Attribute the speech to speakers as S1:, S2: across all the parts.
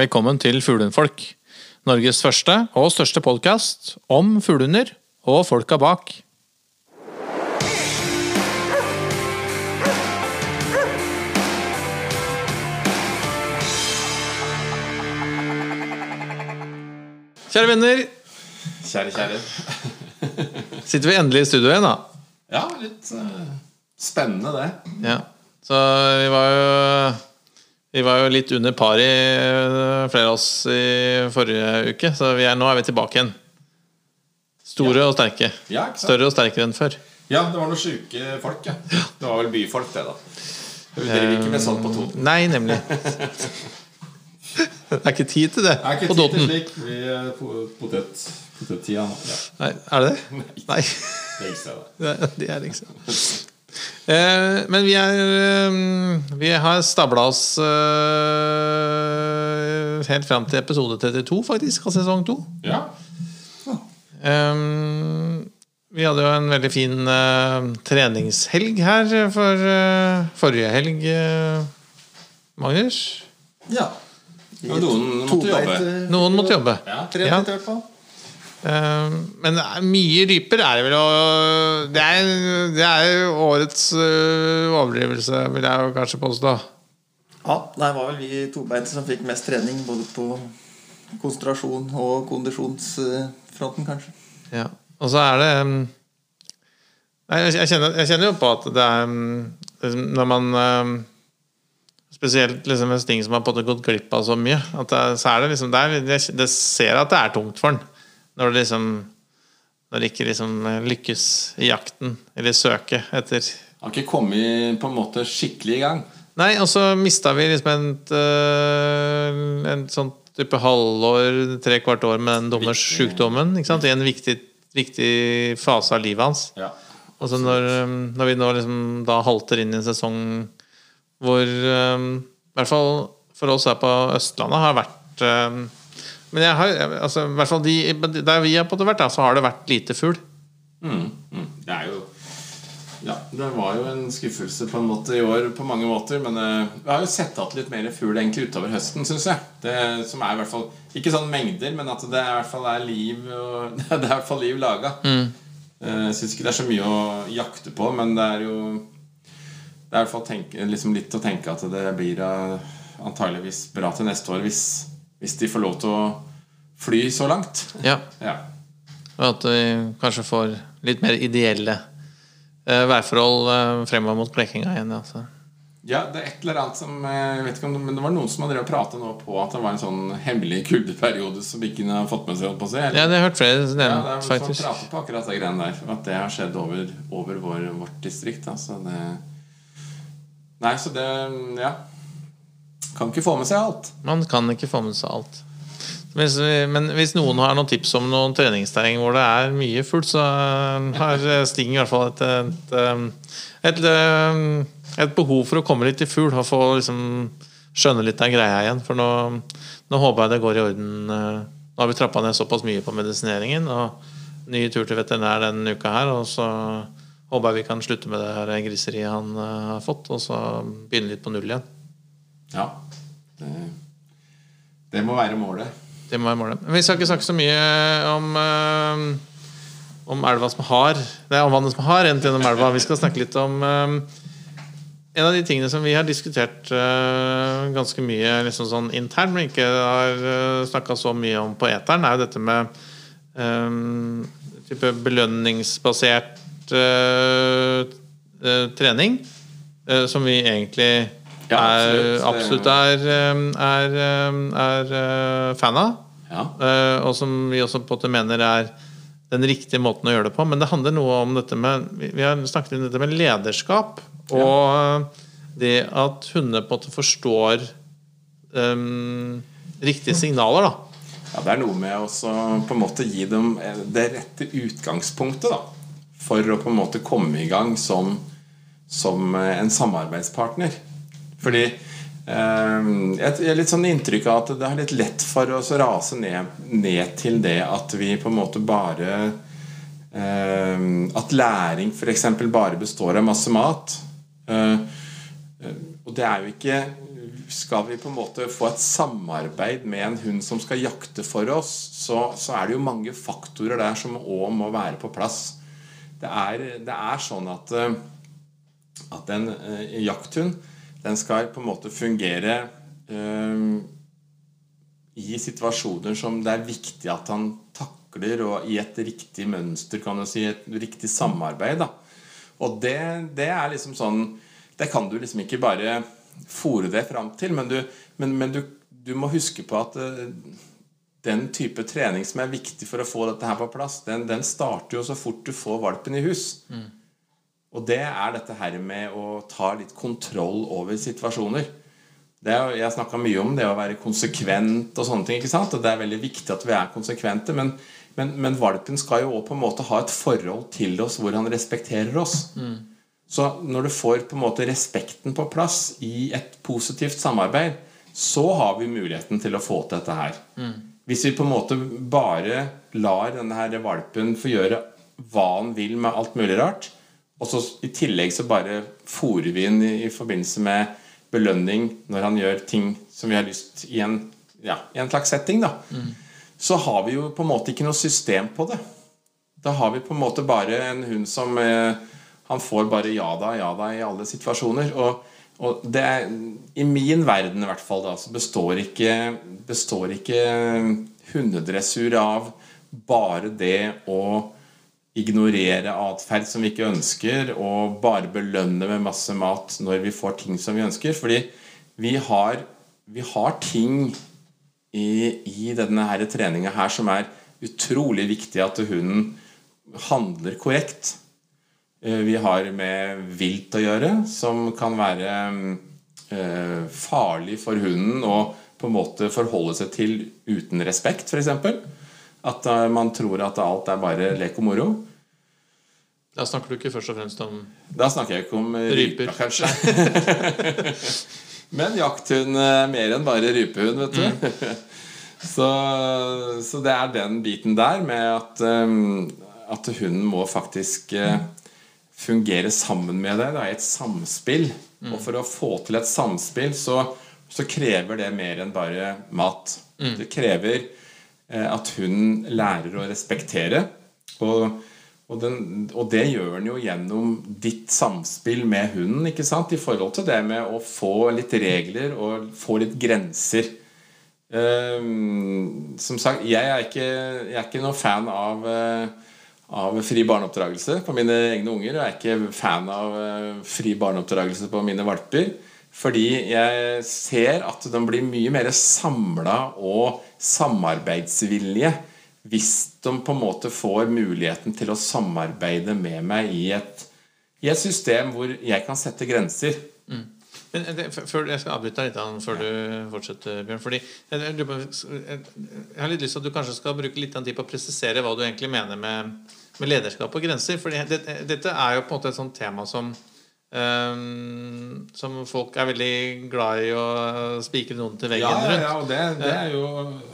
S1: Velkommen til Fuglehundfolk. Norges første og største podkast om fuglehunder og folka bak. Kjære venner,
S2: Kjære, kjære.
S1: sitter vi endelig i studio igjen, da.
S2: Ja, litt uh, spennende, det.
S1: Ja. Så vi var jo Vi var jo litt under par i eh, flere av oss i forrige uke, så vi er, nå er vi tilbake igjen. Store og sterke.
S2: Ja.
S1: Større og sterkere enn før.
S2: Ja, det var noen sjuke folk, ja. Det var vel byfolk, det, da. Vi driver ikke med sånt på Toten.
S1: Nei, nemlig. Det er ikke tid til det
S2: Det er ikke
S1: på
S2: tid til slik. Vi på potet, potettida. Ja,
S1: Nei, er det det? Nei.
S2: det er ikke så det.
S1: Det er ikke eh, Men vi er eh, Vi har stabla oss eh, helt fram til episode 32, faktisk, av sesong 2.
S2: Ja.
S1: Um, vi hadde jo en veldig fin eh, treningshelg her for eh, forrige helg, eh, Magnus.
S3: Ja.
S2: Noen måtte jobbe.
S1: Noen måtte jobbe.
S2: Ja.
S3: Trent
S1: Ja.
S3: litt, i hvert fall.
S1: Um, men mye ryper er det vel og Det er, det er årets eh, overdrivelse, vil jeg jo kanskje påstå.
S3: Ja, det var vel vi tobeinte som fikk mest trening, både på konsentrasjon og kondisjonsfronten, kanskje.
S1: Ja. Og så er det um, jeg, jeg, kjenner, jeg kjenner jo på at det er liksom, Når man Spesielt liksom med ting som har på gått glipp av så mye. At det, så er det liksom det, er, det, det ser at det er tungt for den. Når det liksom Når det ikke liksom lykkes i jakten eller søket etter
S2: Har ikke kommet på en måte skikkelig i gang.
S1: Nei, og så mista vi liksom et, øh, en sånn type halvår, tre kvart år med den dumme sjukdommen. I en viktig, viktig fase av livet hans.
S2: Ja.
S1: Og så når, når vi nå liksom da halter inn i en sesong hvor um, I hvert fall for oss her på Østlandet har vært øhm, Men jeg har altså, i hvert fall de, der vi har på det vært, så har det vært lite fugl.
S2: Mm, mm. Det er jo Ja, det var jo en skuffelse på en måte i år på mange måter. Men uh, vi har jo sett igjen litt mer fugl egentlig utover høsten, syns jeg. Det som er i hvert fall Ikke sånn mengder, men at det i hvert fall er liv og, Det er i hvert fall liv laga. Jeg syns ikke det er så mye å jakte på, men det er jo Det er i hvert fall tenke, liksom litt å tenke at det blir uh, antageligvis bra til neste år hvis, hvis de får lov til å fly så langt.
S1: Ja.
S2: Ja.
S1: Og at vi kanskje får litt mer ideelle uh, værforhold uh, fremover mot Blekinga igjen. Altså.
S2: Ja, det er et eller annet som eh, jeg vet ikke om det, Men det var noen som hadde prata nå på at det var en sånn hemmelig kuldeperiode som ikke har fått med seg. På si.
S1: Ja, det har hørt flere
S2: Ja, det er som
S1: faktisk.
S2: prater på akkurat det greiene der. At det har skjedd over, over vår, vårt distrikt. Altså det Nei, så det Ja. Kan ikke få med seg alt.
S1: Man kan ikke få med seg alt. Hvis men hvis noen har noen tips om noen treningsterreng hvor det er mye fullt, så eh, har Sting i hvert fall et, et, et, et, et behov for å komme litt i fugl og få liksom skjønne litt av greia igjen. For nå, nå håper jeg det går i orden. eh, Nå har vi trappa ned såpass mye på medisineringen. Og ny tur til veterinær denne uka her. Og så håper jeg vi kan slutte med det her griseriet han eh, har fått, og så begynne litt på null igjen.
S2: Ja. Det, det må være målet.
S1: Det må være målet. Vi skal ikke snakke så mye om eh, Om elva som har er om vannet som har rent gjennom elva. Vi skal snakke litt om eh, En av de tingene som vi har diskutert uh, ganske mye liksom sånn internt, men ikke har uh, snakka så mye om på eteren, er jo dette med um, type belønningsbasert uh, uh, trening. som vi egentlig
S2: Ja, absolutt.
S1: er, er, eh, er, eh, er eh, fan av.
S2: Ja.
S1: Eh, og som vi også på en måte mener er den riktige måten å gjøre det på. Men det handler noe om dette med Vi har snakket om dette med lederskap. Og eh, det at hunder på en måte forstår um, riktige signaler, da.
S2: Ja, Det er noe med å på en måte gi dem det rette utgangspunktet da, for å på en måte komme i gang som, som en samarbeidspartner. Fordi eh, jeg har litt sånn inntrykk av at det er litt lett for oss å rase ned, ned til det at vi på en måte bare eh, At læring f.eks. bare består av masse mat. Eh, eh, og det er jo ikke skal vi på en måte få et samarbeid med en hund som skal jakte for oss, så, så er det jo mange faktorer der som òg må være på plass. Det er, det er sånn at, eh, at en jakthund den skal på en måte fungere uh, i situasjoner som det er viktig at han takler, og i et riktig mønster, kan du si, et riktig samarbeid. da. Og det, det er liksom sånn Det kan du liksom ikke bare fòre det fram til, men, du, men, men du, du, må huske på at uh, den type trening som er viktig for å få dette her på plass, den, den starter jo så fort du får valpen i hus. Mm. Og det er dette her med å ta litt kontroll over situasjoner. Er, jeg snakka mye om det å være konsekvent og sånne ting. ikke sant? Og det er veldig viktig at vi er konsekvente. Men, men, men valpen skal jo òg på en måte ha et forhold til oss hvor han respekterer oss. Mm. Så når du får på en måte respekten på plass i et positivt samarbeid, så har vi muligheten til å få til dette her. Mm. Hvis vi på en måte bare lar denne her valpen få gjøre hva han vil med alt mulig rart, og så i tillegg så bare fòrer vi inn i, i, forbindelse med belønning når han gjør ting som vi har lyst i en, ja, i en slags setting, da, mm. så har vi jo på en måte ikke noe system på det. Da har vi på en måte bare en hund som eh, han får bare ja da, ja da i alle situasjoner. Og, og det er, I min verden i hvert fall da, så består ikke, består ikke hundedressur av bare det å ignorere atferd som vi ikke ønsker, og bare belønne med masse mat når vi får ting som vi ønsker. Fordi vi har, vi har ting i, i denne her treninga her som er utrolig viktig at hunden handler korrekt. Eh, vi har med vilt å gjøre, som kan være eh, farlig for hunden å på en måte forholde seg til uten respekt, f.eks. At uh, man tror at alt er bare lek og moro.
S1: Da snakker du ikke først og fremst om
S2: Da snakker jeg ikke om ryper, kanskje. Men jakthund er mer enn bare rypehund, vet du. Mm. så, så, det er den biten der med at, um, at hunden må faktisk fungere sammen med deg i et samspill. Mm. Og for å få til et samspill så, så krever det mer enn bare mat. Mm. Det krever eh, at hun lærer å respektere. Og, og, den, og, det gjør den jo gjennom ditt samspill med hunden. ikke sant? I forhold til det med å få litt regler og få litt grenser. Uh, som sagt, jeg er ikke, ikke noen fan av uh, av fri barneoppdragelse på mine egne unger. Jeg er ikke fan av uh, fri barneoppdragelse på mine valper. Fordi jeg ser at de blir mye mer samla og samarbeidsvillige hvis de på en måte får muligheten til å samarbeide med meg i et, i et system hvor jeg kan sette grenser. Mm.
S1: Men det, før, Jeg skal avbryte deg litt før du fortsetter, Bjørn. Fordi jeg, jeg, har litt lyst til at du kanskje skal bruke litt tid på å presisere hva du egentlig mener med med lederskap og grenser. For det, dette er jo på en måte et sånt tema som Um, som folk er veldig glad i å spikre noen til veggen
S2: ja, rundt. Ja, og det, det er jo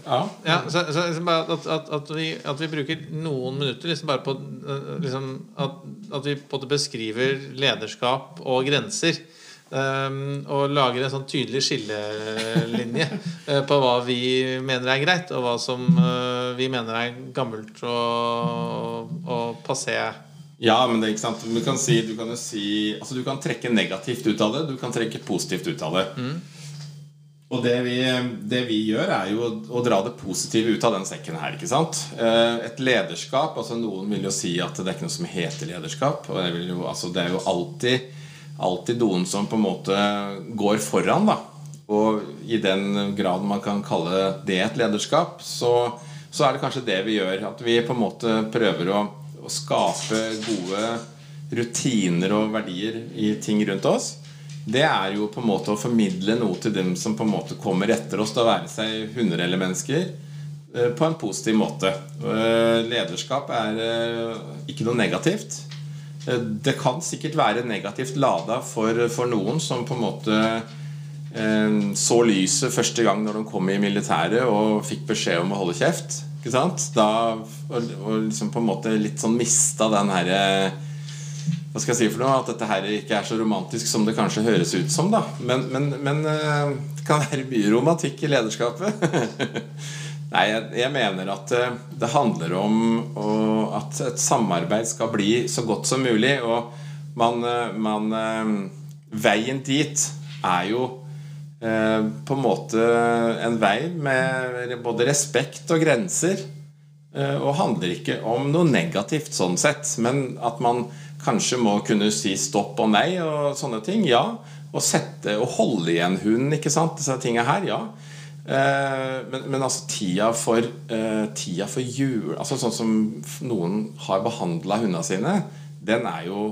S2: Ja.
S1: ja så, så liksom at, at, at, vi, at, vi, bruker noen minutter liksom bare på liksom, at, at, vi på måte beskriver lederskap og grenser. Um, og lager en sånn tydelig skillelinje uh, på hva vi mener er greit, og hva som uh, vi mener er gammelt og, og passé.
S2: Ja, men det er ikke sant Du kan, si, du kan jo si altså Du kan trekke negativt ut av det, du kan trekke positivt ut av det. Mm. Og det vi, det vi, gjør, er jo å, å, dra det positive ut av den sekken her. ikke sant? Uh, et lederskap altså Noen vil jo si at det er ikke noe som heter lederskap. Og det, jo, altså, det er jo alltid alltid noen som på en måte går foran. da Og i den grad man kan kalle det et lederskap, så, så er det kanskje det vi gjør. At vi på en måte prøver å, å skape gode rutiner og verdier i ting rundt oss. Det er jo på en måte å formidle noe til dem som på en måte kommer etter oss, til å være seg hunder eller mennesker, eh, på en positiv måte. Eh, lederskap er eh, ikke noe negativt. Det kan sikkert være negativt lada for, for, noen som på en måte så lyset første gang når de kom i militæret og fikk beskjed om å holde kjeft. Ikke sant? Da, og, og liksom på en måte litt sånn mista den herre hva skal jeg si for noe? At dette her ikke er så romantisk som det kanskje høres ut som. da Men, men, men eh, det kan være mye romantikk i lederskapet. Nei, jeg, jeg, mener at eh, det handler om å, at et samarbeid skal bli så godt som mulig. Og man, eh, man Veien dit er jo på en måte en vei med både respekt og grenser. Og handler ikke om noe negativt sånn sett, men at man kanskje må kunne si stopp og nei og sånne ting. Ja. Og sette og holde igjen hunden, ikke sant. Disse tingene her, ja. Eh, men, men, altså tida for, eh, tida for jul altså Sånn som noen har behandla hundene sine, den er jo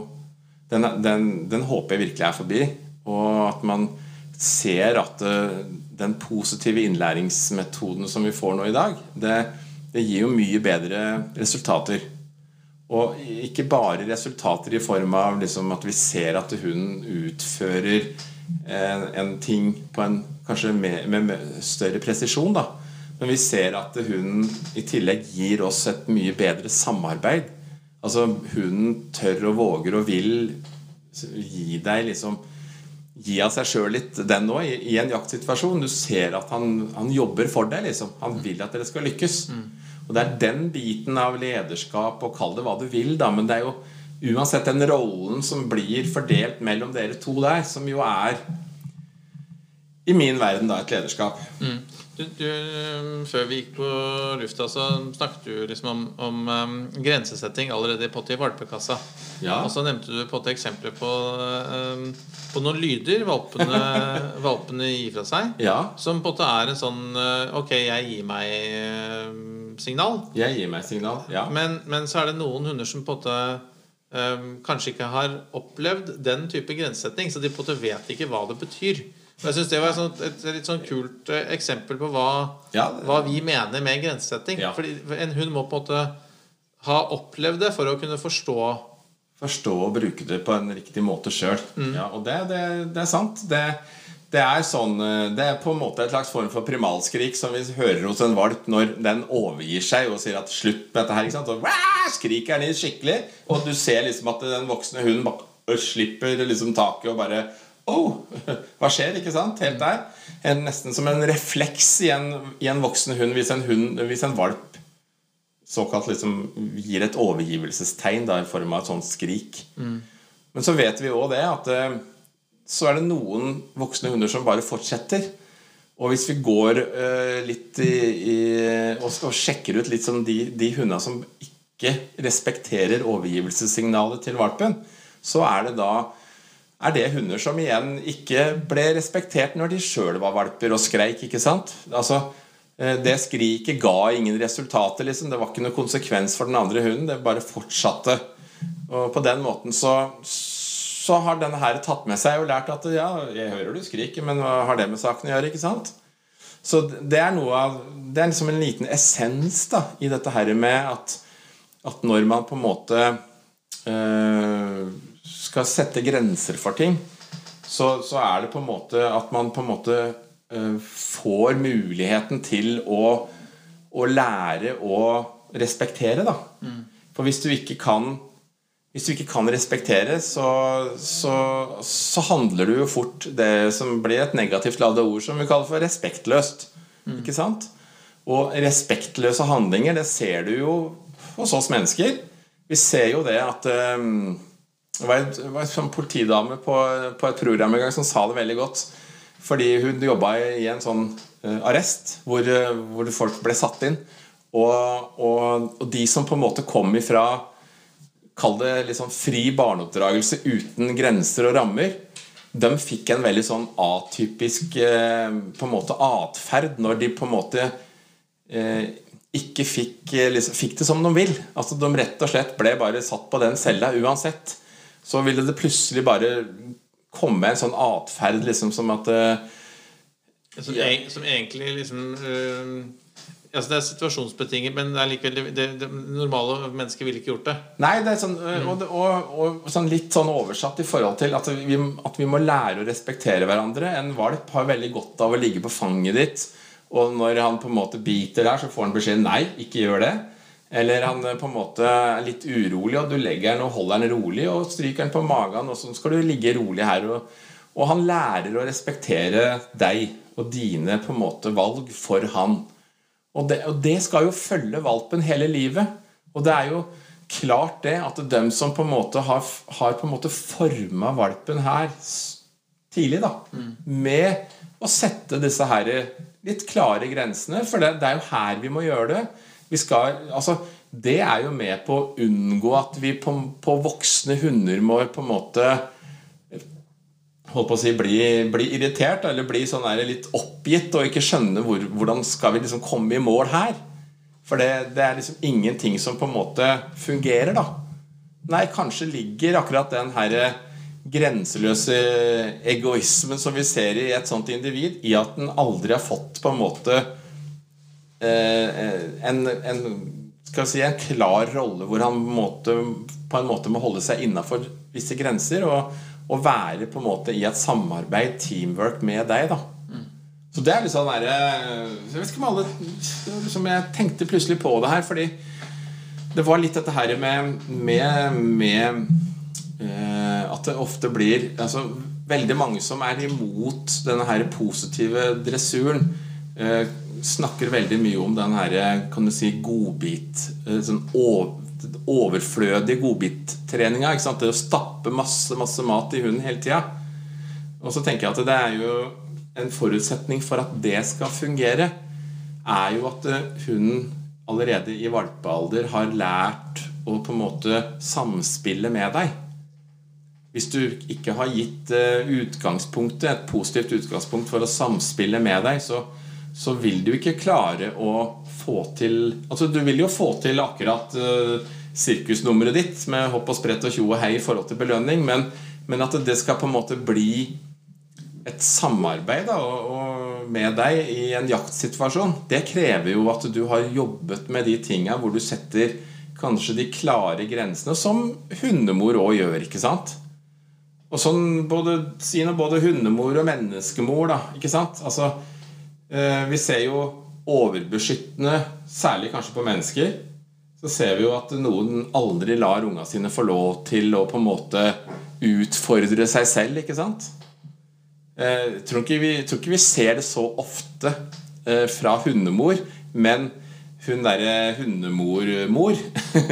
S2: den, den, den, håper jeg virkelig er forbi. Og at man ser at uh, den positive innlæringsmetoden som vi får nå i dag, det, det gir jo mye bedre resultater. Og ikke bare resultater i form av liksom at vi ser at hunden utfører en, en ting en kanskje med, med, større presisjon. da Men vi ser at hunden i tillegg gir oss et mye bedre samarbeid. Altså hunden tør og våger og vil gi deg liksom Gi av seg sjøl litt, den òg, i, i, en jaktsituasjon. Du ser at han, han jobber for deg. liksom Han vil at dere skal lykkes. Mm. Og Det er den biten av lederskap, og kall det hva du vil, da, men det er jo uansett den rollen som blir fordelt mellom dere to der, som jo er i min verden da et lederskap. Mm.
S1: Du, du, før vi gikk på lufta, så snakket du liksom om, om um, grensesetting allerede i potte i valpekassa. Ja. Og så nevnte du på eksempler på, um, på noen lyder valpene, valpene gir fra seg. Ja. Som på er en sånn uh, Ok, jeg gir meg signal.
S2: Jeg gir meg signal, ja.
S1: Men, men så er det noen hunder som måte um, kanskje ikke har opplevd den type grensesetting, så de måte vet ikke hva det betyr. Og jeg synes Det var et, et, litt sånn kult uh, eksempel på hva, ja, hva, vi mener med grensesetting. Ja. Fordi En hund må på en måte ha opplevd det for å kunne forstå
S2: Forstå og bruke det på en riktig måte sjøl. Mm. Ja, og det, det, det, er sant. Det det er, sånn, eh, det er på en måte et slags form for primalskrik som vi hører hos en valp når den overgir seg og sier at 'slutt med dette her'. ikke sant? Så skriker den skikkelig, og du ser liksom at den voksne hunden bare slipper liksom taket og bare Oh, hva skjer? ikke sant? Helt der. En, nesten som en refleks i en, i en voksen hund hvis en, hund, hvis en valp såkalt liksom gir et overgivelsestegn da, i form av et sånt skrik. Mm. Men så vet vi òg det at eh, så er det noen voksne hunder som bare fortsetter. Og hvis vi går uh, litt i, i og, og, sjekker ut litt som de, de hundene som ikke respekterer overgivelsessignalet til valpen, så er det da er det hunder som igjen ikke ble respektert når de sjøl var valper og skreik. ikke sant? Altså, eh, Det skriket ga ingen resultater. liksom. Det var ikke noe konsekvens for den andre hunden. Det bare fortsatte. Og på den måten så, så har denne her tatt med seg og lært at ja, jeg hører du skriker, men hva har det med saken å gjøre? ikke sant? Så det er noe av Det er liksom en liten essens da, i dette her med at, at når man på en måte øh, skal sette grenser for ting, så, så, er det på en måte at man på en måte øh, får muligheten til å, å lære å respektere, da. Mm. For hvis du ikke kan hvis du ikke kan respektere, så, så, så, handler du jo fort det som blir et negativt ladet ord, som vi kaller for respektløst. Mm. Ikke sant? Og respektløse handlinger, det ser du jo hos oss mennesker. Vi ser jo det at um, Det var en sånn politidame på, på, et program en gang som sa det veldig godt. Fordi hun jobba i en sånn uh, arrest hvor, uh, hvor, folk ble satt inn. Og, og, og de som på en måte kom ifra Kall det liksom fri barneoppdragelse uten grenser og rammer. De fikk en veldig sånn atypisk eh, på en måte atferd når de på en måte eh, ikke fikk, eh, liksom, fikk, det som de vil. Altså De rett og slett ble bare satt på den cella uansett. Så ville det plutselig bare komme en sånn atferd liksom som at eh,
S1: som, som, egentlig liksom uh Altså det er situasjonsbetinget, men det er likevel det, det, normale mennesket ville ikke gjort det.
S2: Nei, det er sånn, mm. og, og, og, sånn litt sånn oversatt i forhold til at vi, at vi, må lære å respektere hverandre. En valp har veldig godt av å ligge på fanget ditt, og når han på en måte biter der, så får han beskjed 'nei, ikke gjør det'. Eller han eh, på en måte er litt urolig, og du legger den og holder den rolig og stryker den på magen, og så skal du ligge rolig her. Og, og han lærer å respektere deg og dine på en måte valg for han. Og det, og det skal jo følge valpen hele livet. Og det er jo klart det at de som på en måte har, har på en måte forma valpen her tidlig, da, med å sette disse her litt klare grensene, for det, det er jo her vi må gjøre det. Skal, altså, det er jo med på å unngå at vi på, på voksne hunder må på en måte holdt på å si, bli, bli irritert eller bli sånn der litt oppgitt og ikke skjønne hvor, hvordan skal vi liksom komme i mål her. For det, det, er liksom ingenting som på en måte fungerer, da. Nei, kanskje ligger akkurat den her grenseløse egoismen som vi ser i et sånt individ, i at den aldri har fått på en måte eh, en, en, skal si, en klar rolle hvor han måte, på en måte må holde seg innafor visse grenser. og og, være på en måte i et samarbeid, teamwork, med deg. da Så det er liksom sånn derre Jeg vet ikke om alle liksom Jeg tenkte plutselig på det her, fordi det var litt dette her med, med, med eh, At det ofte blir altså, Veldig mange som er imot denne her positive dressuren, eh, snakker veldig mye om den her, kan du si, godbit eh, sånn overflødige godbittreninga. Det å stappe masse, masse mat i hunden hele tida. Og så tenker jeg at det er jo en forutsetning for at det skal fungere, er jo at eh, hunden allerede i valpealder har lært å på en måte samspille med deg. Hvis du ikke har gitt eh, utgangspunktet, et positivt utgangspunkt for å samspille med deg, så, så vil du ikke klare å få til Altså, du vil jo få til akkurat uh, sirkusnummeret ditt med hopp og sprett og tjo og hei i forhold til belønning, men, men, at det skal på en måte bli et samarbeid da, og, med deg i en jaktsituasjon, det krever jo at du har jobbet med de tinga hvor du setter kanskje de klare grensene, som hundemor òg gjør, ikke sant? Og sånn både, si både hundemor og menneskemor, da. Ikke sant? Altså, eh, vi ser jo overbeskyttende, særlig kanskje på mennesker, så ser vi jo at noen aldri lar unga sine få lov til å på en måte utfordre seg selv. ikke sant? Jeg eh, tror ikke vi, tror ikke vi ser det så ofte eh, fra hundemor, men hun derre hundemor-mor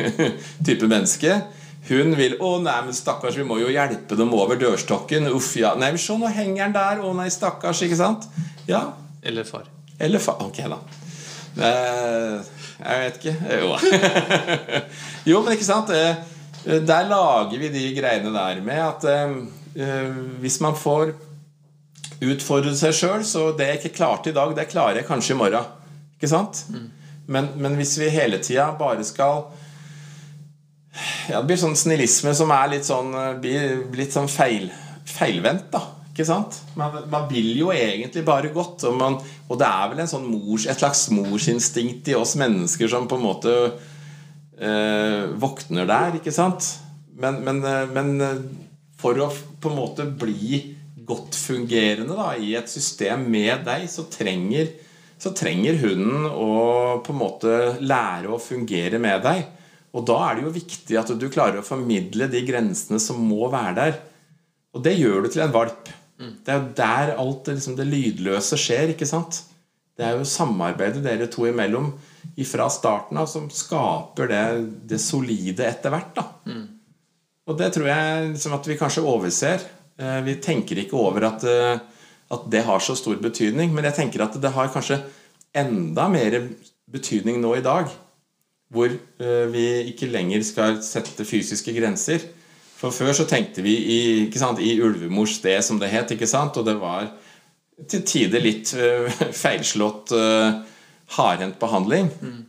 S2: type menneske hun vil 'Å, nei, men stakkars, vi må jo hjelpe dem over dørstokken.' Uff, ja. Nei, se, nå henger den der. Å nei, stakkars. Ikke sant? Ja.
S1: Eller far.
S2: Eller far. Ok, da. Eh, jeg vet ikke. Jo. jo, men ikke sant? Eh, der lager vi de greiene der med at eh, hvis man får utfordret seg sjøl, så det jeg ikke klarte i dag, det klarer jeg kanskje i morgen. Ikke sant? Mm. Men, men, hvis vi hele tida bare skal ja, Det blir sånn snillisme som er litt sånn, blir litt sånn feil, feilvendt, da. Ikke sant? Man, man, vil jo egentlig bare godt. Og, man, og det er vel sånn mors, et slags morsinstinkt i oss mennesker som på en måte eh, våkner der, ikke sant? Men, men, eh, men, eh, for å på en måte bli godt fungerende da, i et system med deg, så trenger, så trenger hunden å på en måte lære å fungere med deg. Og da er det jo viktig at du klarer å formidle de grensene som må være der. Og det gjør du til en valp. Det er jo der alt liksom, det lydløse skjer. ikke sant? Det er jo samarbeidet dere to imellom fra starten av som skaper det, det solide etter hvert. Mm. Og det tror jeg liksom, at vi kanskje overser. Eh, vi tenker ikke over at, eh, at, det har så stor betydning. Men jeg tenker at det har kanskje enda mer betydning nå i dag. Hvor eh, vi ikke lenger skal sette fysiske grenser. For før så tenkte vi i, sant, i ulvemors sted, som det het, ikke sant? og det var til tider litt uh, feilslått uh, hardhendt behandling. Mm.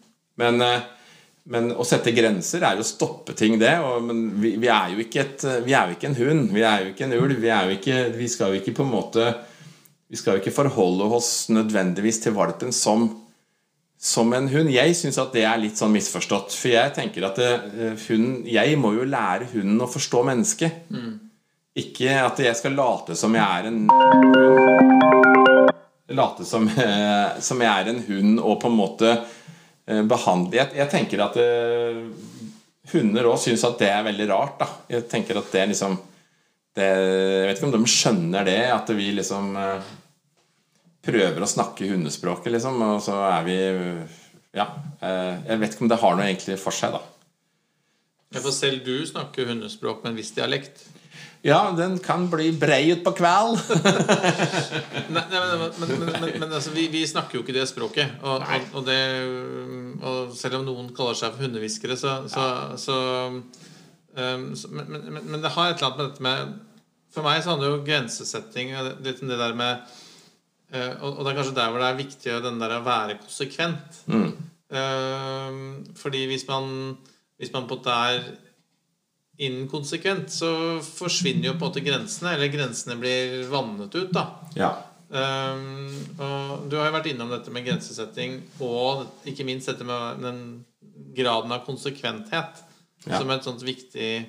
S2: Men, uh, men, å sette grenser er jo å stoppe ting, det. Og, men vi, vi, er et, vi er jo ikke en hund. Vi er jo ikke en ulv. Vi, ikke, vi skal jo ikke på en måte Vi skal jo ikke forholde oss nødvendigvis til valpen som som en hund. Jeg syns at det er litt sånn misforstått. For jeg tenker at det, hund, Jeg må jo lære hunden å forstå mennesket. Mm. Ikke at jeg skal late som jeg er en Late som, uh, som jeg er en hund og på en måte eh, behandle jeg, jeg tenker at eh, hunder òg syns at det er veldig rart. da Jeg tenker at det liksom det, Jeg vet ikke om de skjønner det, at vi liksom eh, prøver å snakke hundespråket, liksom, og så er vi Ja. eh, jeg vet ikke om det har noe egentlig for seg, da.
S1: Ja, for selv du snakker hundespråk med en viss dialekt.
S2: Ja, den kan bli brei utpå kveld.
S1: Nei, nei, men, men, men, men, altså, vi, vi snakker jo ikke det språket. Og, og, og, det, og selv om noen kaller seg for hundehviskere, så, så, så, um, så men, men, det har et eller annet med dette med For meg så handler jo grensesetting litt om det der med og, og det er kanskje der hvor det er viktig den der å være konsekvent.
S2: Mm.
S1: Uh, fordi hvis man Hvis man på en måte er inkonsekvent, så forsvinner jo på en måte grensene. Eller grensene blir vannet ut, da.
S2: Ja.
S1: Um, og du har jo vært innom dette med grensesetting og ikke minst dette med den graden av konsekventhet
S2: Ja.
S1: som et sånt viktig,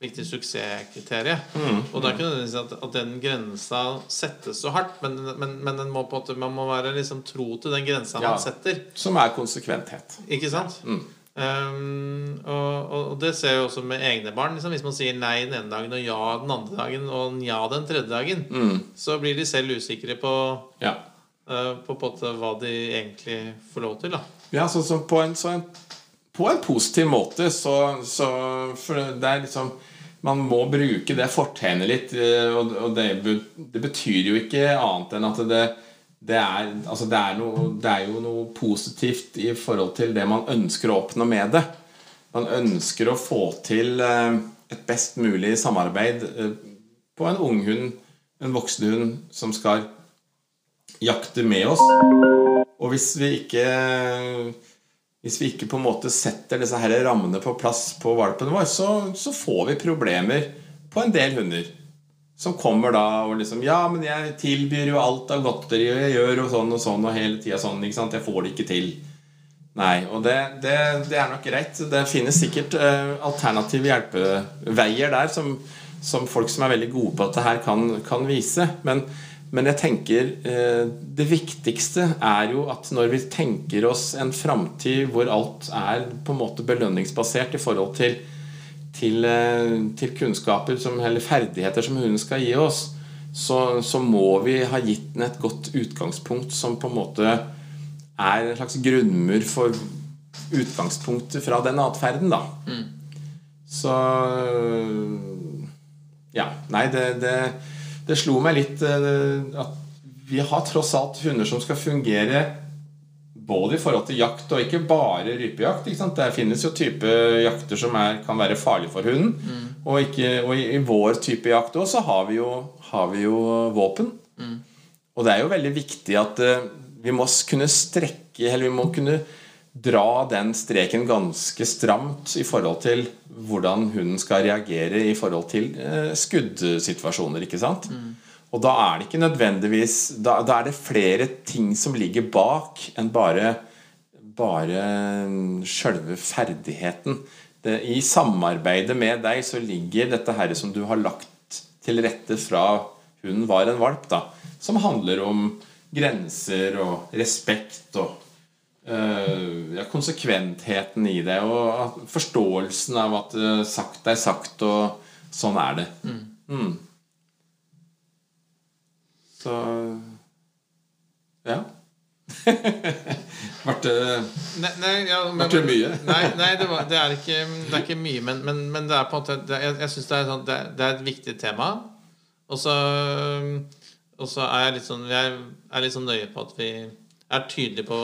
S1: viktig suksesskriterium.
S2: Mm.
S1: Og det er ikke nødvendigvis at, at den grensa settes så hardt, men, men, men den må måte, man må være liksom tro til den grensa
S2: Ja.
S1: man setter.
S2: Som er konsekventhet.
S1: Ikke sant?
S2: Mm.
S1: Um, og, og, det ser jeg også med egne barn. Liksom, hvis man sier nei den ene dagen og ja den andre dagen og ja den tredje dagen,
S2: Mm.
S1: så blir de selv usikre på,
S2: Ja.
S1: uh, på, på hva de egentlig får lov til. Da.
S2: Ja, så, så på, en, så en, på en positiv måte så, så For det er liksom Man må bruke det fortegnet litt, eh, og, det, det betyr jo ikke annet enn at det, det, er, altså det, er noe, det er jo noe positivt i forhold til det man ønsker å oppnå med det. Man ønsker å få til eh, et best mulig samarbeid eh, på en unghund, en voksen hund, som skal jakte med oss. Og hvis vi ikke Hvis vi ikke på en måte setter disse her rammene på plass på valpen vår, så, så får vi problemer på en del hunder. Som kommer da og liksom Ja, men jeg tilbyr jo alt av godteri, og jeg gjør jo sånn og sånn og hele tida sånn. ikke sant? Jeg får det ikke til. Nei, og det, det, det er nok greit. Det finnes sikkert uh, alternative hjelpeveier der som, som folk som er veldig gode på dette her, kan, kan vise. Men, men jeg tenker eh, det viktigste er jo at når vi tenker oss en framtid hvor alt er på en måte belønningsbasert i forhold til, til, eh, til kunnskaper som, eller ferdigheter som hunden skal gi oss, så, så må vi ha gitt den et godt utgangspunkt som på en måte er en slags grunnmur for utgangspunktet fra den atferden, da. Så Ja. Nei, det, det, det slo meg litt eh, at vi har tross alt hunder som skal fungere både i forhold til jakt og ikke bare rypejakt. Ikke? Det finnes jo type jakter som er, kan være farlige for hunden. Og, ikke, og i, vår type jakt også, så har vi jo, har vi jo våpen. Og det er jo veldig viktig at eh, vi må kunne strekke Eller vi må kunne dra den streken ganske stramt i forhold til hvordan hunden skal reagere i forhold til eh, skuddsituasjoner. ikke sant? Og da er det ikke nødvendigvis da, da er det flere ting som ligger bak enn bare bare sjølve ferdigheten. Det, I samarbeidet med deg så ligger dette her som du har lagt til rette fra hunden var en valp, da, som handler om grenser og respekt og ja, konsekventheten i det, og at, forståelsen av at øh, sagt er sagt, og sånn er det. Mm. Så Ja. Ble det
S1: Nei, nei, ja, men,
S2: det mye?
S1: nei, nei det, var, det, er ikke, det er ikke mye, men, men, men det er på en måte det, Jeg, jeg er sånn, det, er, det er et viktig tema. Og så, og så er jeg litt sånn Jeg er litt sånn nøye på at vi er tydelig på,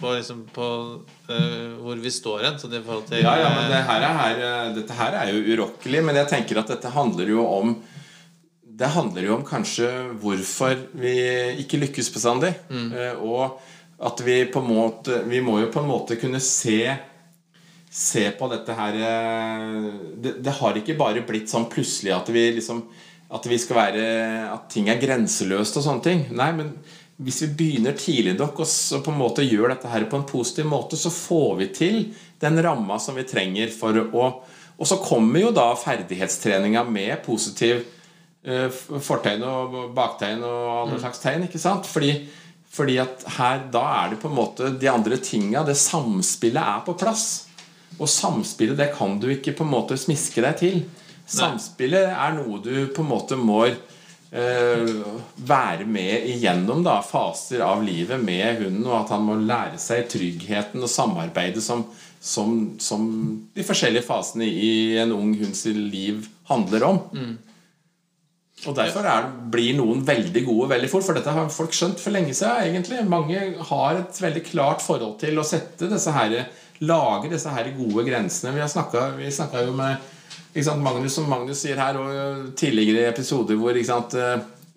S1: på, liksom, på uh, hvor vi står hen. Så det forhold til
S2: Ja, ja, men det her her, eh, dette her er jo urokkelig, men jeg tenker at dette handler jo om Det handler jo om kanskje hvorfor vi ikke lykkes bestandig. Eh, Og at vi på en måte Vi må jo på en måte kunne se Se på dette her det, det har ikke bare blitt sånn plutselig at vi liksom At vi skal være At ting er grenseløst og sånne ting. Nei, men hvis vi begynner tidlig nok og på en måte gjør dette her på en positiv måte, så får vi til den ramma som vi trenger for å Og så kommer jo da ferdighetstreninga med positiv eh, fortegn og baktegn og alle slags tegn. ikke sant? Fordi, Fordi at her, da er det på en måte de andre tinga, det samspillet er på plass. Og samspillet, det kan du ikke på en måte smiske deg til. Samspillet er noe du på en måte må være med igjennom da, faser av livet med hunden, og at han må lære seg tryggheten og samarbeidet som, som, som de forskjellige fasene i en ung hunds liv handler om. Og Derfor er, blir noen veldig gode veldig fort, for dette har folk skjønt for lenge siden. egentlig. Mange har et veldig klart forhold til å sette disse her, lage disse her gode grensene. Vi snakka jo med sant, Magnus, som Magnus sier her, og tidligere episoder hvor sant,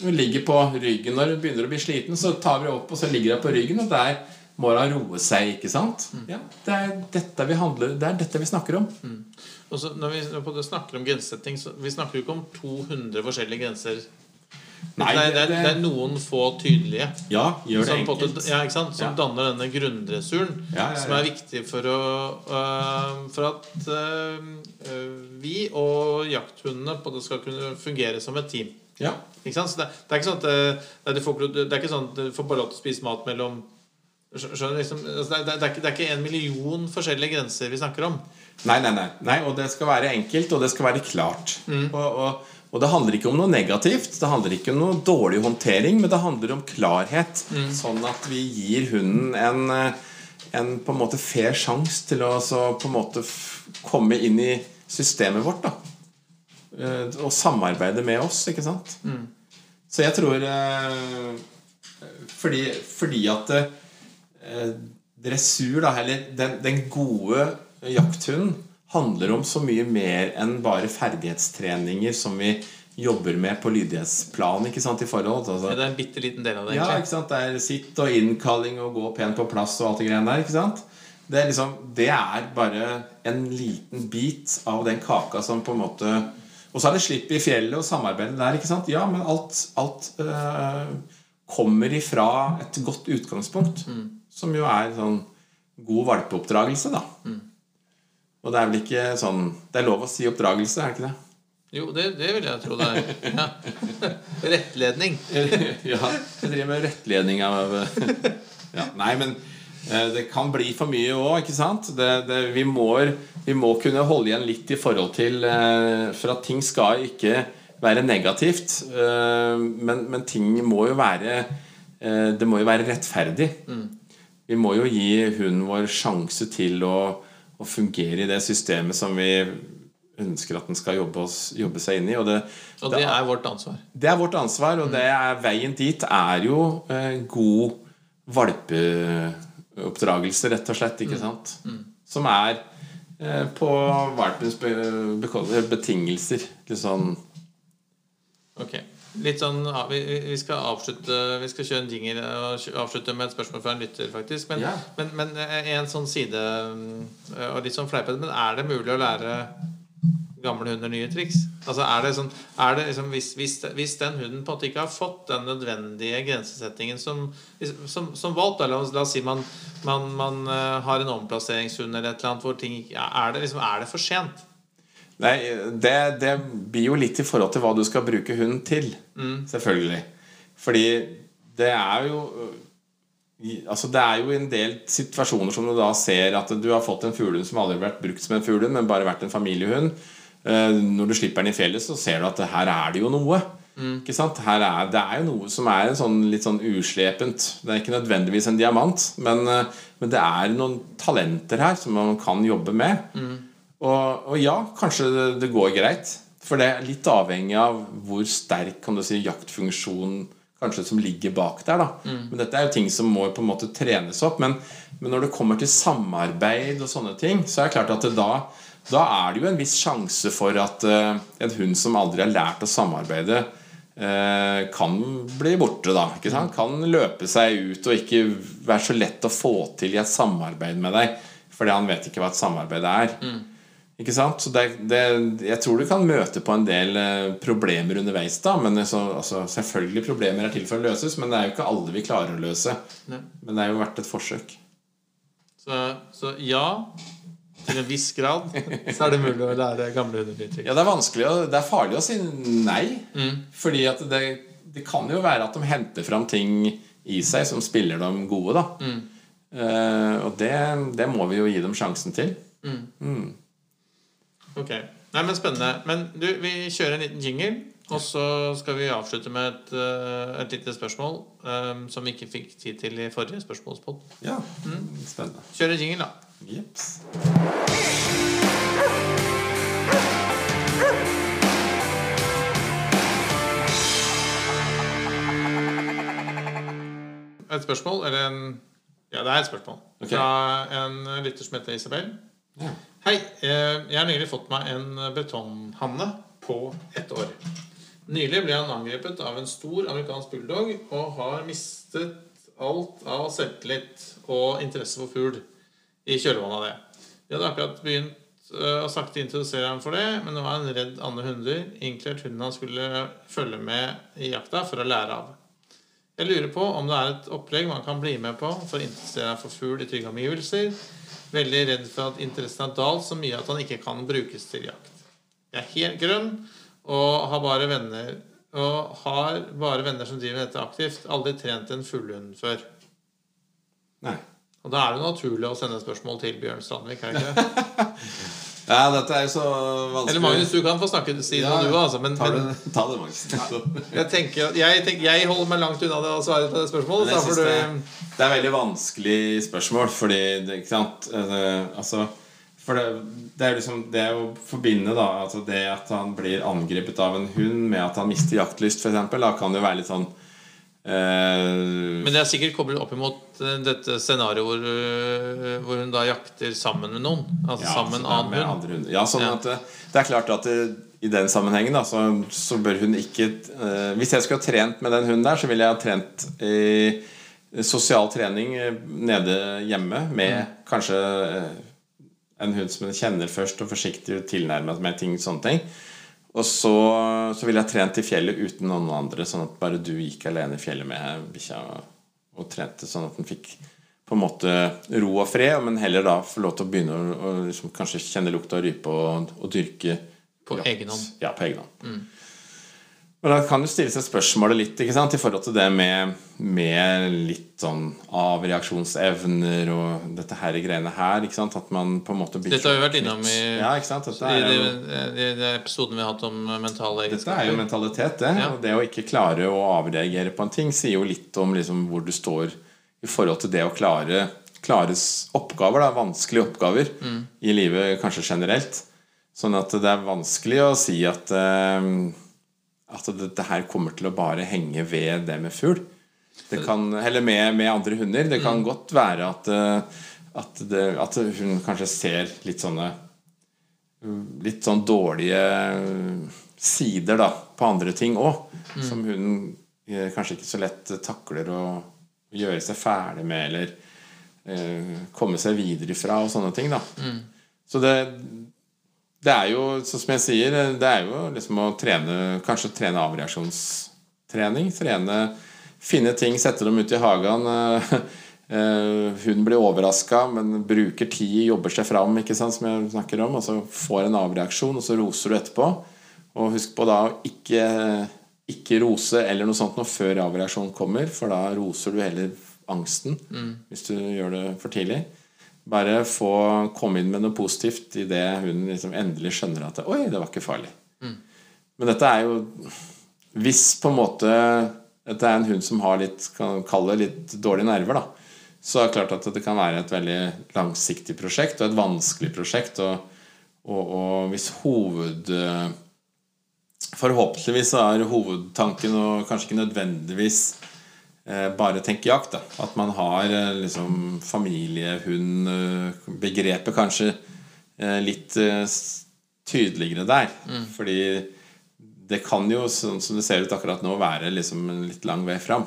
S2: hun ligger på ryggen når hun begynner å bli sliten, så tar vi opp, og så ligger hun på ryggen, og der må hun roe seg. ikke sant? Ja, det er dette vi handler, det er dette vi snakker om.
S1: Og så når vi når vi snakker om grensesetting, så vi snakker jo ikke om 200 forskjellige grenser.
S2: Nei,
S1: det, det,
S2: det-
S1: er noen få tydelige.
S2: Ja, gjør det
S1: Som,
S2: enkelt.
S1: ja, som
S2: Ja.
S1: danner denne grunndressuren, som er viktig for, å, øh, for at øh, vi og jakthundene på det skal kunne fungere som et team. Det, det er ikke sånn at det, du får, det er ikke sånn at du får bare lov til å spise mat mellom Skjønner? Liksom, altså det, det, er ikke, det er ikke en million forskjellige grenser vi snakker om.
S2: Nei, nei, nei, nei. Og det skal være enkelt, og det skal være klart.
S1: Mm.
S2: Og, og, og det handler ikke om noe negativt. Det handler ikke om noe dårlig håndtering, men det handler om klarhet.
S1: Mm.
S2: Sånn at vi gir hunden en, en på en måte fair sjanse til å så på en måte komme inn i systemet vårt. da Eh, Og samarbeide med oss, ikke sant?
S1: Mm.
S2: Så jeg tror eh, fordi, fordi at eh, dressur, da, eller den, den gode jakthunden, handler om så mye mer enn bare ferdighetstreninger som vi jobber med på lydighetsplan. ikke sant, i forhold altså,
S1: Det er en bitte liten del av det.
S2: ja, ikke sant? Det er sitt og innkalling og gå pent på plass og alt det greiene der. ikke sant? Det er, liksom, det er bare en liten bit av den kaka som på en måte Og så er det slipp i fjellet og samarbeidet der. ikke sant? Ja, men alt, alt øh, kommer ifra et godt utgangspunkt. Som jo er sånn god valpeoppdragelse, da. Og det er vel ikke sånn Det er lov å si oppdragelse, er det ikke det?
S1: Jo, det, det vil jeg tro det er. Ja. Rettledning.
S2: ja, jeg driver med rettledning av ja, Nei, men eh, det kan bli for mye òg, ikke sant? Det, det, vi, må, vi må kunne holde igjen litt i forhold til eh, For at ting skal ikke være negativt. eh, Men, men ting må jo være Det må jo være rettferdig. Vi må jo gi hunden vår sjanse til å, å fungere i det systemet som vi ønsker at den skal jobbe, oss, jobbe seg inn i. Og det,
S1: Og det er vårt ansvar.
S2: det er vårt ansvar, og det er, veien dit er jo eh, god valpeoppdragelse, rett og slett. ikke sant? Som er eh, på valpens be be betingelser. Litt sånn
S1: Ok. Litt sånn, ja, vi, vi skal avslutte Vi skal kjøre en jingle og avslutte med et spørsmål fra en lytter, faktisk. Men,
S2: Ja.
S1: men, men eh, en sånn side eh, Og litt sånn fleipete, men er det mulig å lære gamle hunder nye triks? Altså er det sånn er det liksom, hvis, hvis, hvis den hunden på en måte ikke har fått den nødvendige grensesettingen som, som, som valgt, da, la, la oss si man, man, man eh, har en omplasseringshund eller et eller annet hvor ting er, det, liksom, er det for sent?
S2: Nei, det, det blir jo litt i forhold til hva du skal bruke hunden til. Selvfølgelig. Fordi det er jo Altså Det er jo en del situasjoner som du da ser at du har fått en fuglehund som aldri har vært brukt som en fuglehund, men bare vært en familiehund. Eh, Når du slipper den i fjellet, så ser du at her er det jo noe. Ikke sant? Er, det er jo noe som er en sånn, litt sånn uslepent. Det er ikke nødvendigvis en diamant, men, eh, men det er noen talenter her som man kan jobbe med. Og, og ja, kanskje det, det går greit. For det er litt avhengig av hvor sterk kan du si, jaktfunksjon kanskje som ligger bak der. da Men dette er jo ting som må på en måte trenes opp. Men, men når det kommer til samarbeid og sånne ting, så er det klart at det da da er det jo en viss sjanse for at uh, en hund som aldri har lært å samarbeide, uh, kan bli borte. da ikke sant? Kan løpe seg ut og ikke være så lett å få til i et samarbeid med deg. Fordi han vet ikke hva et samarbeid er. Ikke sant? Så det, det, jeg tror du kan møte på en del eh, problemer underveis. da Men så, altså, selvfølgelig problemer er til for å løses, men det er jo ikke alle vi klarer å løse.
S1: Nei.
S2: Men det er jo verdt et forsøk.
S1: Så, så ja, til en viss grad så er det mulig å lære gamle hundetrykk.
S2: Ja, det er vanskelig å, Det er farlig å si nei. Fordi at det, det kan jo være at de henter fram ting i seg som spiller dem gode. da Eh, Og det, det må vi jo gi dem sjansen til.
S1: Ok. Nei, men Spennende. Men du, vi kjører en liten jingle. Og så skal vi avslutte med et, eh, et lite spørsmål um, som vi ikke fikk tid til i forrige spørsmålspod.
S2: Ja, spennende.
S1: Kjør en jingle, da.
S2: Jeps.
S1: Et spørsmål, eller en Ja, det er et spørsmål.
S2: Okay.
S1: Fra en lytter som heter Isabel.
S2: Ja.
S1: Hei. eh, Jeg har nylig fått meg en betonghanne på ett år. Nylig ble han angrepet av en stor amerikansk bulldog og har mistet alt av selvtillit og interesse for fugl i kjølvannet av det. Vi hadde akkurat begynt eh, å sakte introdusere ham for det, men nå var han redd andre hunder, inkludert hunden han skulle følge med i jakta for å lære av. Jeg lurer på om det er et opplegg man kan bli med på for å interessere seg for fugl i trygge omgivelser. Veldig redd for at interessen har dalt så mye at han ikke kan brukes til jakt. Jeg er helt grønn og har bare venner og har bare venner som driver med dette aktivt. Aldri trent en fuglehund før.
S2: Nei.
S1: Og da er det naturlig å sende spørsmål til Bjørn Strandvik. er det ikke det?
S2: Ja, dette er jo så vanskelig.
S1: Eller Magnus, du kan få snakke si
S2: Ja,
S1: noe du, altså. Men,
S2: ta, det, ta det, Magnus.
S1: jeg, tenker, jeg, tenker, jeg holder meg langt unna det å svare på det spørsmålet. Du
S2: det, det er veldig vanskelig spørsmål, fordi det, ikke sant Altså For det, det er liksom Det å forbinde da altså det at han blir angrepet av en hund, med at han mister jaktlyst, f.eks., kan jo være litt sånn
S1: Men det er sikkert koblet opp imot eh, dette scenarioet hvor, øh, hvor hun da jakter sammen med noen. Altså
S2: ja,
S1: sammen med
S2: så
S1: en
S2: er
S1: annen hund.
S2: andre hunder. Ja, sånn
S1: Ja.
S2: at det, er klart at det, i den sammenhengen da, så, så bør hun ikke eh, Hvis jeg skulle ha trent med den hunden der, så ville jeg ha trent i sosial trening eh, nede hjemme med
S1: Mm.
S2: kanskje eh, en hund som hun kjenner først, og forsiktig tilnærmet meg med ting, sånne ting. Og så, så ville jeg trent i fjellet uten noen andre, sånn at bare du gikk alene i fjellet med bikkja og, og trente, sånn at den fikk på en måte ro og fred, men heller da få lov til å begynne å, å liksom kanskje kjenne lukta av rype og, og dyrke
S1: På egen hånd.
S2: Ja, på egen hånd. Men da kan du stille seg spørsmålet litt ikke sant, i forhold til det med, med litt sånn avreaksjonsevner og dette her greiene her. At man på en måte blir
S1: Dette har vi vært innom i,
S2: Ja,
S1: i
S2: er
S1: de episodene vi har hatt om mentale
S2: dette er jo mentalitet, det.
S1: Ja.
S2: Og det å ikke klare å avreagere på en ting sier jo litt om liksom hvor du står i forhold til det å klare klares oppgaver, da, vanskelige oppgaver
S1: Mm.
S2: i livet kanskje generelt. Sånn at det er vanskelig å si at eh, at dette her kommer til å bare henge ved det med fugl. Det kan, eller med, med andre hunder. Det
S1: Mm.
S2: kan godt være at, eh, at, det, at hun kanskje ser litt sånne Litt sånn dårlige sider da på andre ting òg.
S1: Mm.
S2: Som hun eh, kanskje ikke så lett takler å gjøre seg ferdig med, eller eh, komme seg videre ifra, og sånne ting. da
S1: Mm.
S2: Så det, det er jo, sånn som jeg sier, det er jo liksom å trene Kanskje trene avreaksjonstrening. Trene Finne ting, sette dem ut i hagen. eh, eh, Hun blir overraska, men bruker tid, jobber seg fram, ikke sant, som jeg snakker om, og så får en avreaksjon, og så roser du etterpå. Og husk på da å ikke, ikke rose eller noe sånt noe før avreaksjonen kommer, for da roser du heller angsten hvis du gjør det for tidlig. Bare få komme inn med noe positivt idet hun liksom endelig skjønner at Oi, det var ikke farlig. Men dette er jo Hvis på en måte dette er en hund som har litt kan kalle litt dårlige nerver, da, så er det klart at det kan være et veldig langsiktig prosjekt og et vanskelig prosjekt. Og, og, og hvis hoved Forhåpentligvis er hovedtanken og kanskje ikke nødvendigvis bare tenke jakt. Da. At man har eh, liksom familiehund-begrepet kanskje eh, litt eh, tydeligere der. Fordi det kan jo, sånn som det ser ut akkurat nå, være liksom en litt lang vei fram.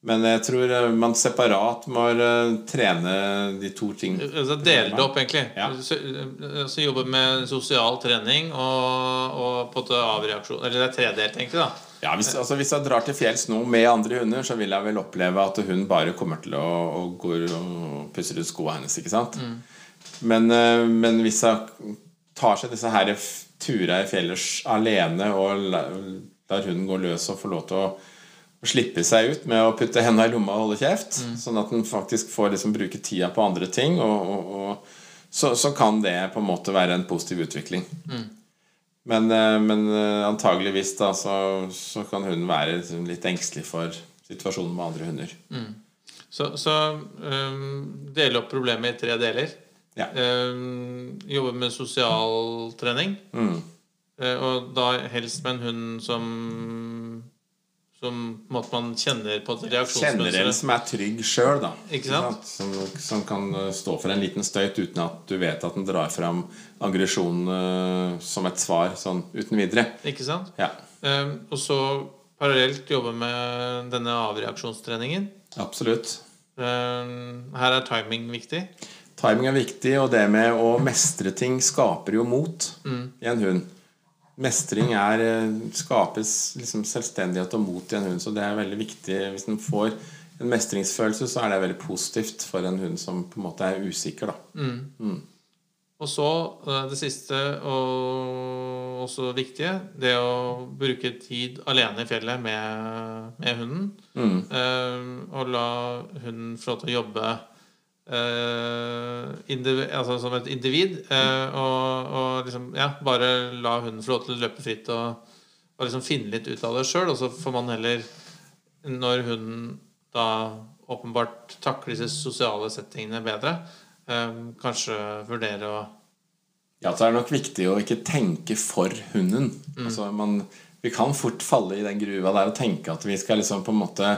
S2: Men jeg tror eh, man separat må eh, trene de to ting.
S1: Altså Dele det opp, egentlig.
S2: Ja.
S1: Så, så Jobbe med sosial trening og, og på en avreaksjon Eller det er tredelt, egentlig. da
S2: Ja, hvis, altså, hvis jeg drar til fjells nå med andre hunder, så vil jeg vel oppleve at hun bare kommer til å, å gå og pusser ut skoene hennes. ikke sant? Men, eh, men hvis jeg tar seg disse her turene i fjellet alene og lar hunden gå løs og få lov til å, å slippe seg ut med å putte hendene i lomma og holde kjeft. Sånn at den faktisk får liksom bruke tida på andre ting. Og, og, og så, så kan det på en måte være en positiv utvikling. Men, eh, men eh, antageligvis da så, så kan hunden være liksom litt engstelig for situasjonen med andre hunder.
S1: Så, så um, dele opp problemet i tre deler.
S2: Ja.
S1: Um, jobbe med sosial trening.
S2: Mm.
S1: Eh, og da helst med en hund som Som at man kjenner på et
S2: Kjenner en som er trygg sjøl, da.
S1: Ikke sant?
S2: Som, som kan eh, stå for en liten støyt uten at du vet at den drar fram aggresjon eh, som et svar sånn uten videre.
S1: Ikke sant?
S2: Ja,
S1: Um, og så parallelt jobbe med denne avreaksjonstreningen.
S2: absolutt.
S1: Um, her er timing viktig.
S2: Timing er viktig, og det med å mestre ting skaper jo mot i en hund. Mestring er, eh, skapes liksom selvstendighet og mot i en hund, så det er veldig viktig. Hvis den får en mestringsfølelse, så er det veldig positivt for en hund som på en måte er usikker. da.
S1: Og så eh, det siste og også viktige, det å bruke tid alene i fjellet med, med hunden. Eh, og la hunden få lov til å jobbe eh, individ, altså som et individ. Uh, og, og liksom, ja, bare la hunden få lov til å løpe fritt og, og liksom finne litt ut av det sjøl. Og så får man heller, når hunden da åpenbart takler disse sosiale settingene bedre, uh, kanskje vurdere å
S2: Ja, så er det nok viktig å ikke tenke for hunden. Altså, man, vi kan fort falle i den gruva der og tenke at vi skal liksom på en måte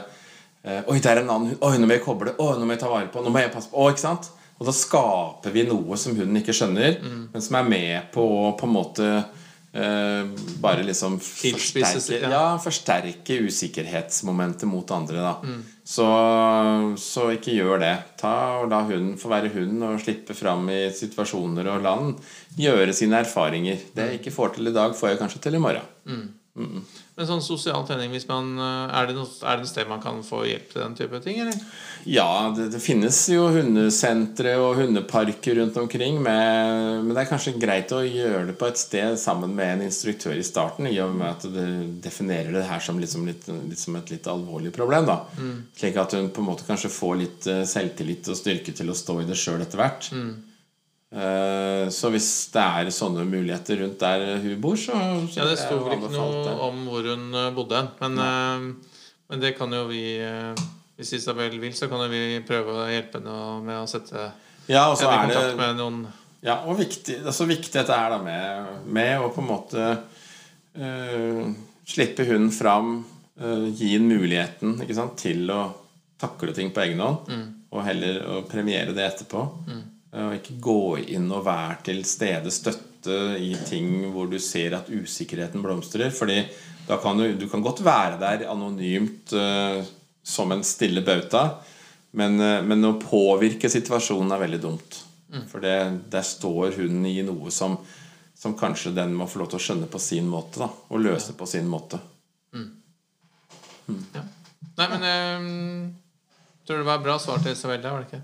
S2: Oi, der er en annen hund. Oi, nå må jeg koble. Oi, nå må jeg ta vare på. Nå må jeg passe på. Å, ikke sant? Og da skaper vi noe som hunden ikke skjønner, men som er med på å på en måte eh, bare liksom forsterke,
S1: ja.
S2: ja, forsterke usikkerhetsmomentet mot andre. da så, så ikke gjør det. Ta og La hunden få være hund og slippe fram i situasjoner og land. Gjøre sine erfaringer. Det jeg ikke får til i dag, får jeg kanskje til i morgen.
S1: Men sånn sosial trening, hvis man, eh, er, det noe, er det et sted man kan få hjelp til den type ting? eller?
S2: Ja, det, det finnes jo hundesentre og hundeparker rundt omkring, med, men det er kanskje greit å gjøre det på et sted sammen med en instruktør i starten, i og med at du definerer det her som, liksom litt, litt som et litt alvorlig problem. da Slik at hun på en måte kanskje får litt eh, selvtillit og styrke til å stå i det sjøl etter hvert. Eh, Så hvis det er sånne muligheter rundt der hun bor, så,
S1: Ja, Det sto vel ikke noe om hvor hun eh, bodde, men, eh, men det kan jo vi eh, Hvis Isabel vil, så kan jo vi prøve å hjelpe henne med å sette
S2: Ja, og så er det
S1: med noen.
S2: Ja, og viktig, det er så viktig dette er da med, med å på en måte uh, slippe hunden fram, uh, gi den muligheten ikke sant, til å takle ting på egen hånd, og heller å premiere det etterpå. Eh, Og ikke gå inn og være til stede, støtte i ting hvor du ser at usikkerheten blomstrer. Fordi da kan du, du kan godt være der anonymt uh, som en stille bauta, men, uh, men å påvirke situasjonen er veldig dumt. For det, der står hun i noe som, som kanskje den må få lov til å skjønne på sin måte. Da, og løse på sin måte.
S1: ja. Nei, men um, tror det var et bra svar til Isabella, var det ikke?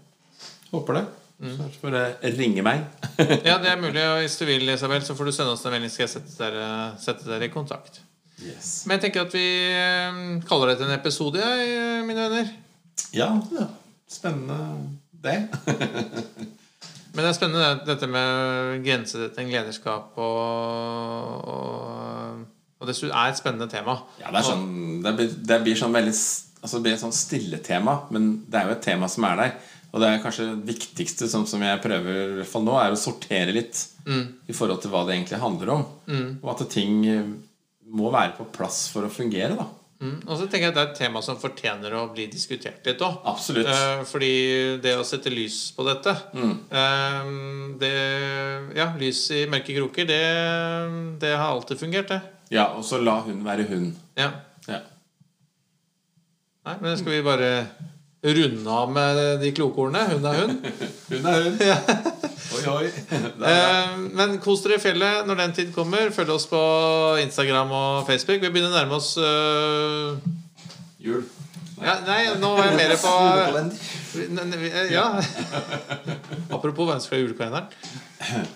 S2: Håper det. Så får dere ringe meg.
S1: Ja, det er mulig. og Hvis du vil, Isabel, så får du sende oss en melding, skal jeg sette dere, sette dere i kontakt.
S2: yes.
S1: Men jeg tenker at vi eh, kaller dette en episode, jeg, mine venner.
S2: Ja, spennende det.
S1: Men det er spennende dette med grensedetting, lederskap og, og, og det er et spennende tema.
S2: Ja, det, er sånn, det, blir, det blir sånn veldig Altså det blir et sånn stille tema, men det er jo et tema som er der. Og det er kanskje det viktigste som, som jeg prøver i hvert fall nå, er å sortere litt i forhold til hva det egentlig handler om. Og at ting eh, må være på plass for å fungere, da.
S1: Mm. Og så tenker jeg at det er et tema som fortjener å bli diskutert litt òg. Eh, fordi det å sette lys på dette eh, det, Ja, lys i mørke kroker, det, det har alltid fungert, det.
S2: Ja, og så la hun være hun.
S1: Ja.
S2: Ja.
S1: Nei, men skal vi bare runde av med de kloke ordene? Hun er hun.
S2: Hun er hun. Oi, oi.
S1: Eh, men kos dere i fjellet når den tid kommer. Følg oss på Instagram og Facebook. Vi begynner å nærme oss uh...
S2: Jul.
S1: ja, Nei, nå var jeg mer på Ja. Apropos hvem som skal ha julekalenderen.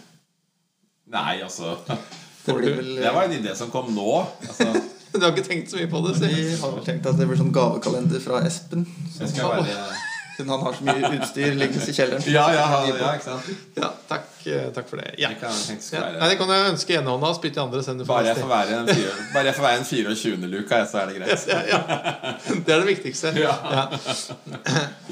S2: Nei, altså
S3: Det vel
S2: Det var en idé som kom nå. Altså,
S1: Du har ikke tenkt så mye på det? Så.
S3: Vi har tenkt at det blir sånn gavekalender fra Espen.
S2: Jeg skal være
S3: Siden han har så mye utstyr liggende i kjelleren.
S2: Ja, ja, ja, ikke sant?
S1: Ja, takk, eh, takk for det. Ja. Nei, det kan jeg ønske enehånda og spytte i andre. Send det
S2: Bare jeg får være en, fire, bare jeg får være en 24. luka, så er det greit.
S1: ja, ja. Det er det viktigste.
S2: Ja.
S1: Ja.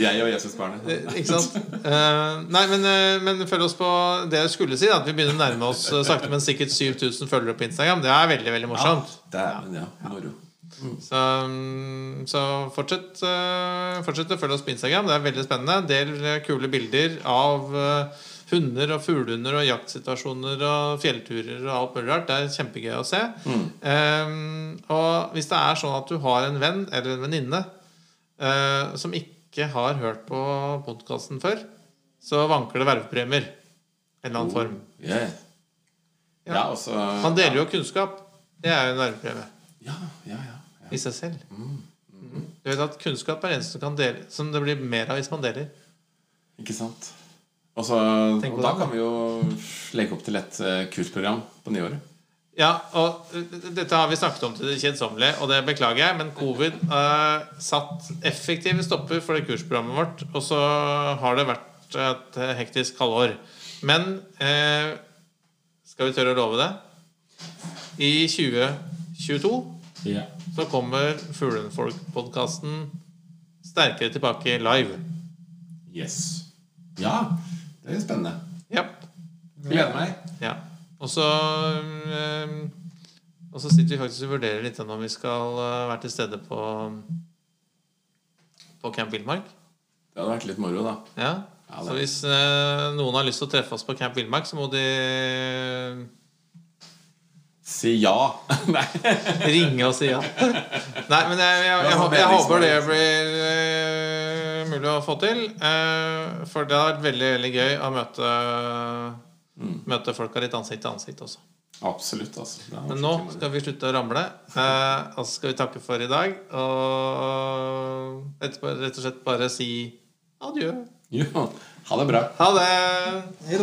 S2: Jeg og Jesusbarnet.
S1: Ikke sant? Eh, nei, men, eh, men følg oss på det jeg skulle si. At vi begynner å nærme oss eh, sakte, men sikkert 7000 følgere på Instagram. Det er veldig veldig morsomt.
S2: Ja, det er, ja. Moro.
S1: Så, mm, så fortsett, eh, fortsett å følge oss på Instagram. Det er veldig spennende. Del eh, kule bilder av eh, hunder og fuglehunder og jaktsituasjoner og fjellturer og alt mulig rart. Det er kjempegøy å se. Eh, og hvis det er sånn at du har en venn eller en venninne uh, som ikke har hørt på podkasten før, så vanker det vervepremier. En eller annen form.
S2: Yeah.
S1: Ja.
S2: Ja, også, Man
S1: deler deler jo kunnskap. Det er jo en vervepremie
S2: Ja, ja, ja.
S1: I seg selv. Du vet at Kunnskap er det eneste som, kan dele, som det blir mer av hvis man deler.
S2: Ikke sant?
S1: Også,
S2: og da
S1: det,
S2: kan vi jo legge opp til et eh, kursprogram på nyåret.
S1: Ja, og uh, Dette har vi snakket om til det kjedsommelige, og det beklager jeg, men covid uh, satt effektive stopper for det kursprogrammet vårt. Og så har det vært et hektisk halvår. Men uh, skal vi tørre å love det? I 2022
S2: Ja.
S1: så kommer Fuglenfolk-podkasten sterkere tilbake live.
S2: Yes. Ja, det er spennende.
S1: Ja.
S2: Gleder meg.
S1: Ja. Og så eh, Og så sitter vi faktisk og vurderer litt om vi skal eh, være til stede på På Camp Villmark.
S2: Det hadde vært litt moro, da.
S1: Ja.
S2: Ja,
S1: Så hvis eh, noen har lyst til å treffe oss på Camp Villmark, så må de
S2: Si ja. Nei.
S1: ringe og si ja. Nei, men jeg, jeg, jeg, jeg, jeg håper det blir uh, mulig å få til. Uh, for det har vært veldig veldig gøy å møte Møte folka litt ansikt til ansikt også.
S2: Absolutt, altså.
S1: Men nå skal vi slutte å ramle. Uh, og så skal vi takke for i dag. Og etterpå rett og slett bare si adjø.
S2: Ja. ha det bra.
S1: Ha det!
S3: Hei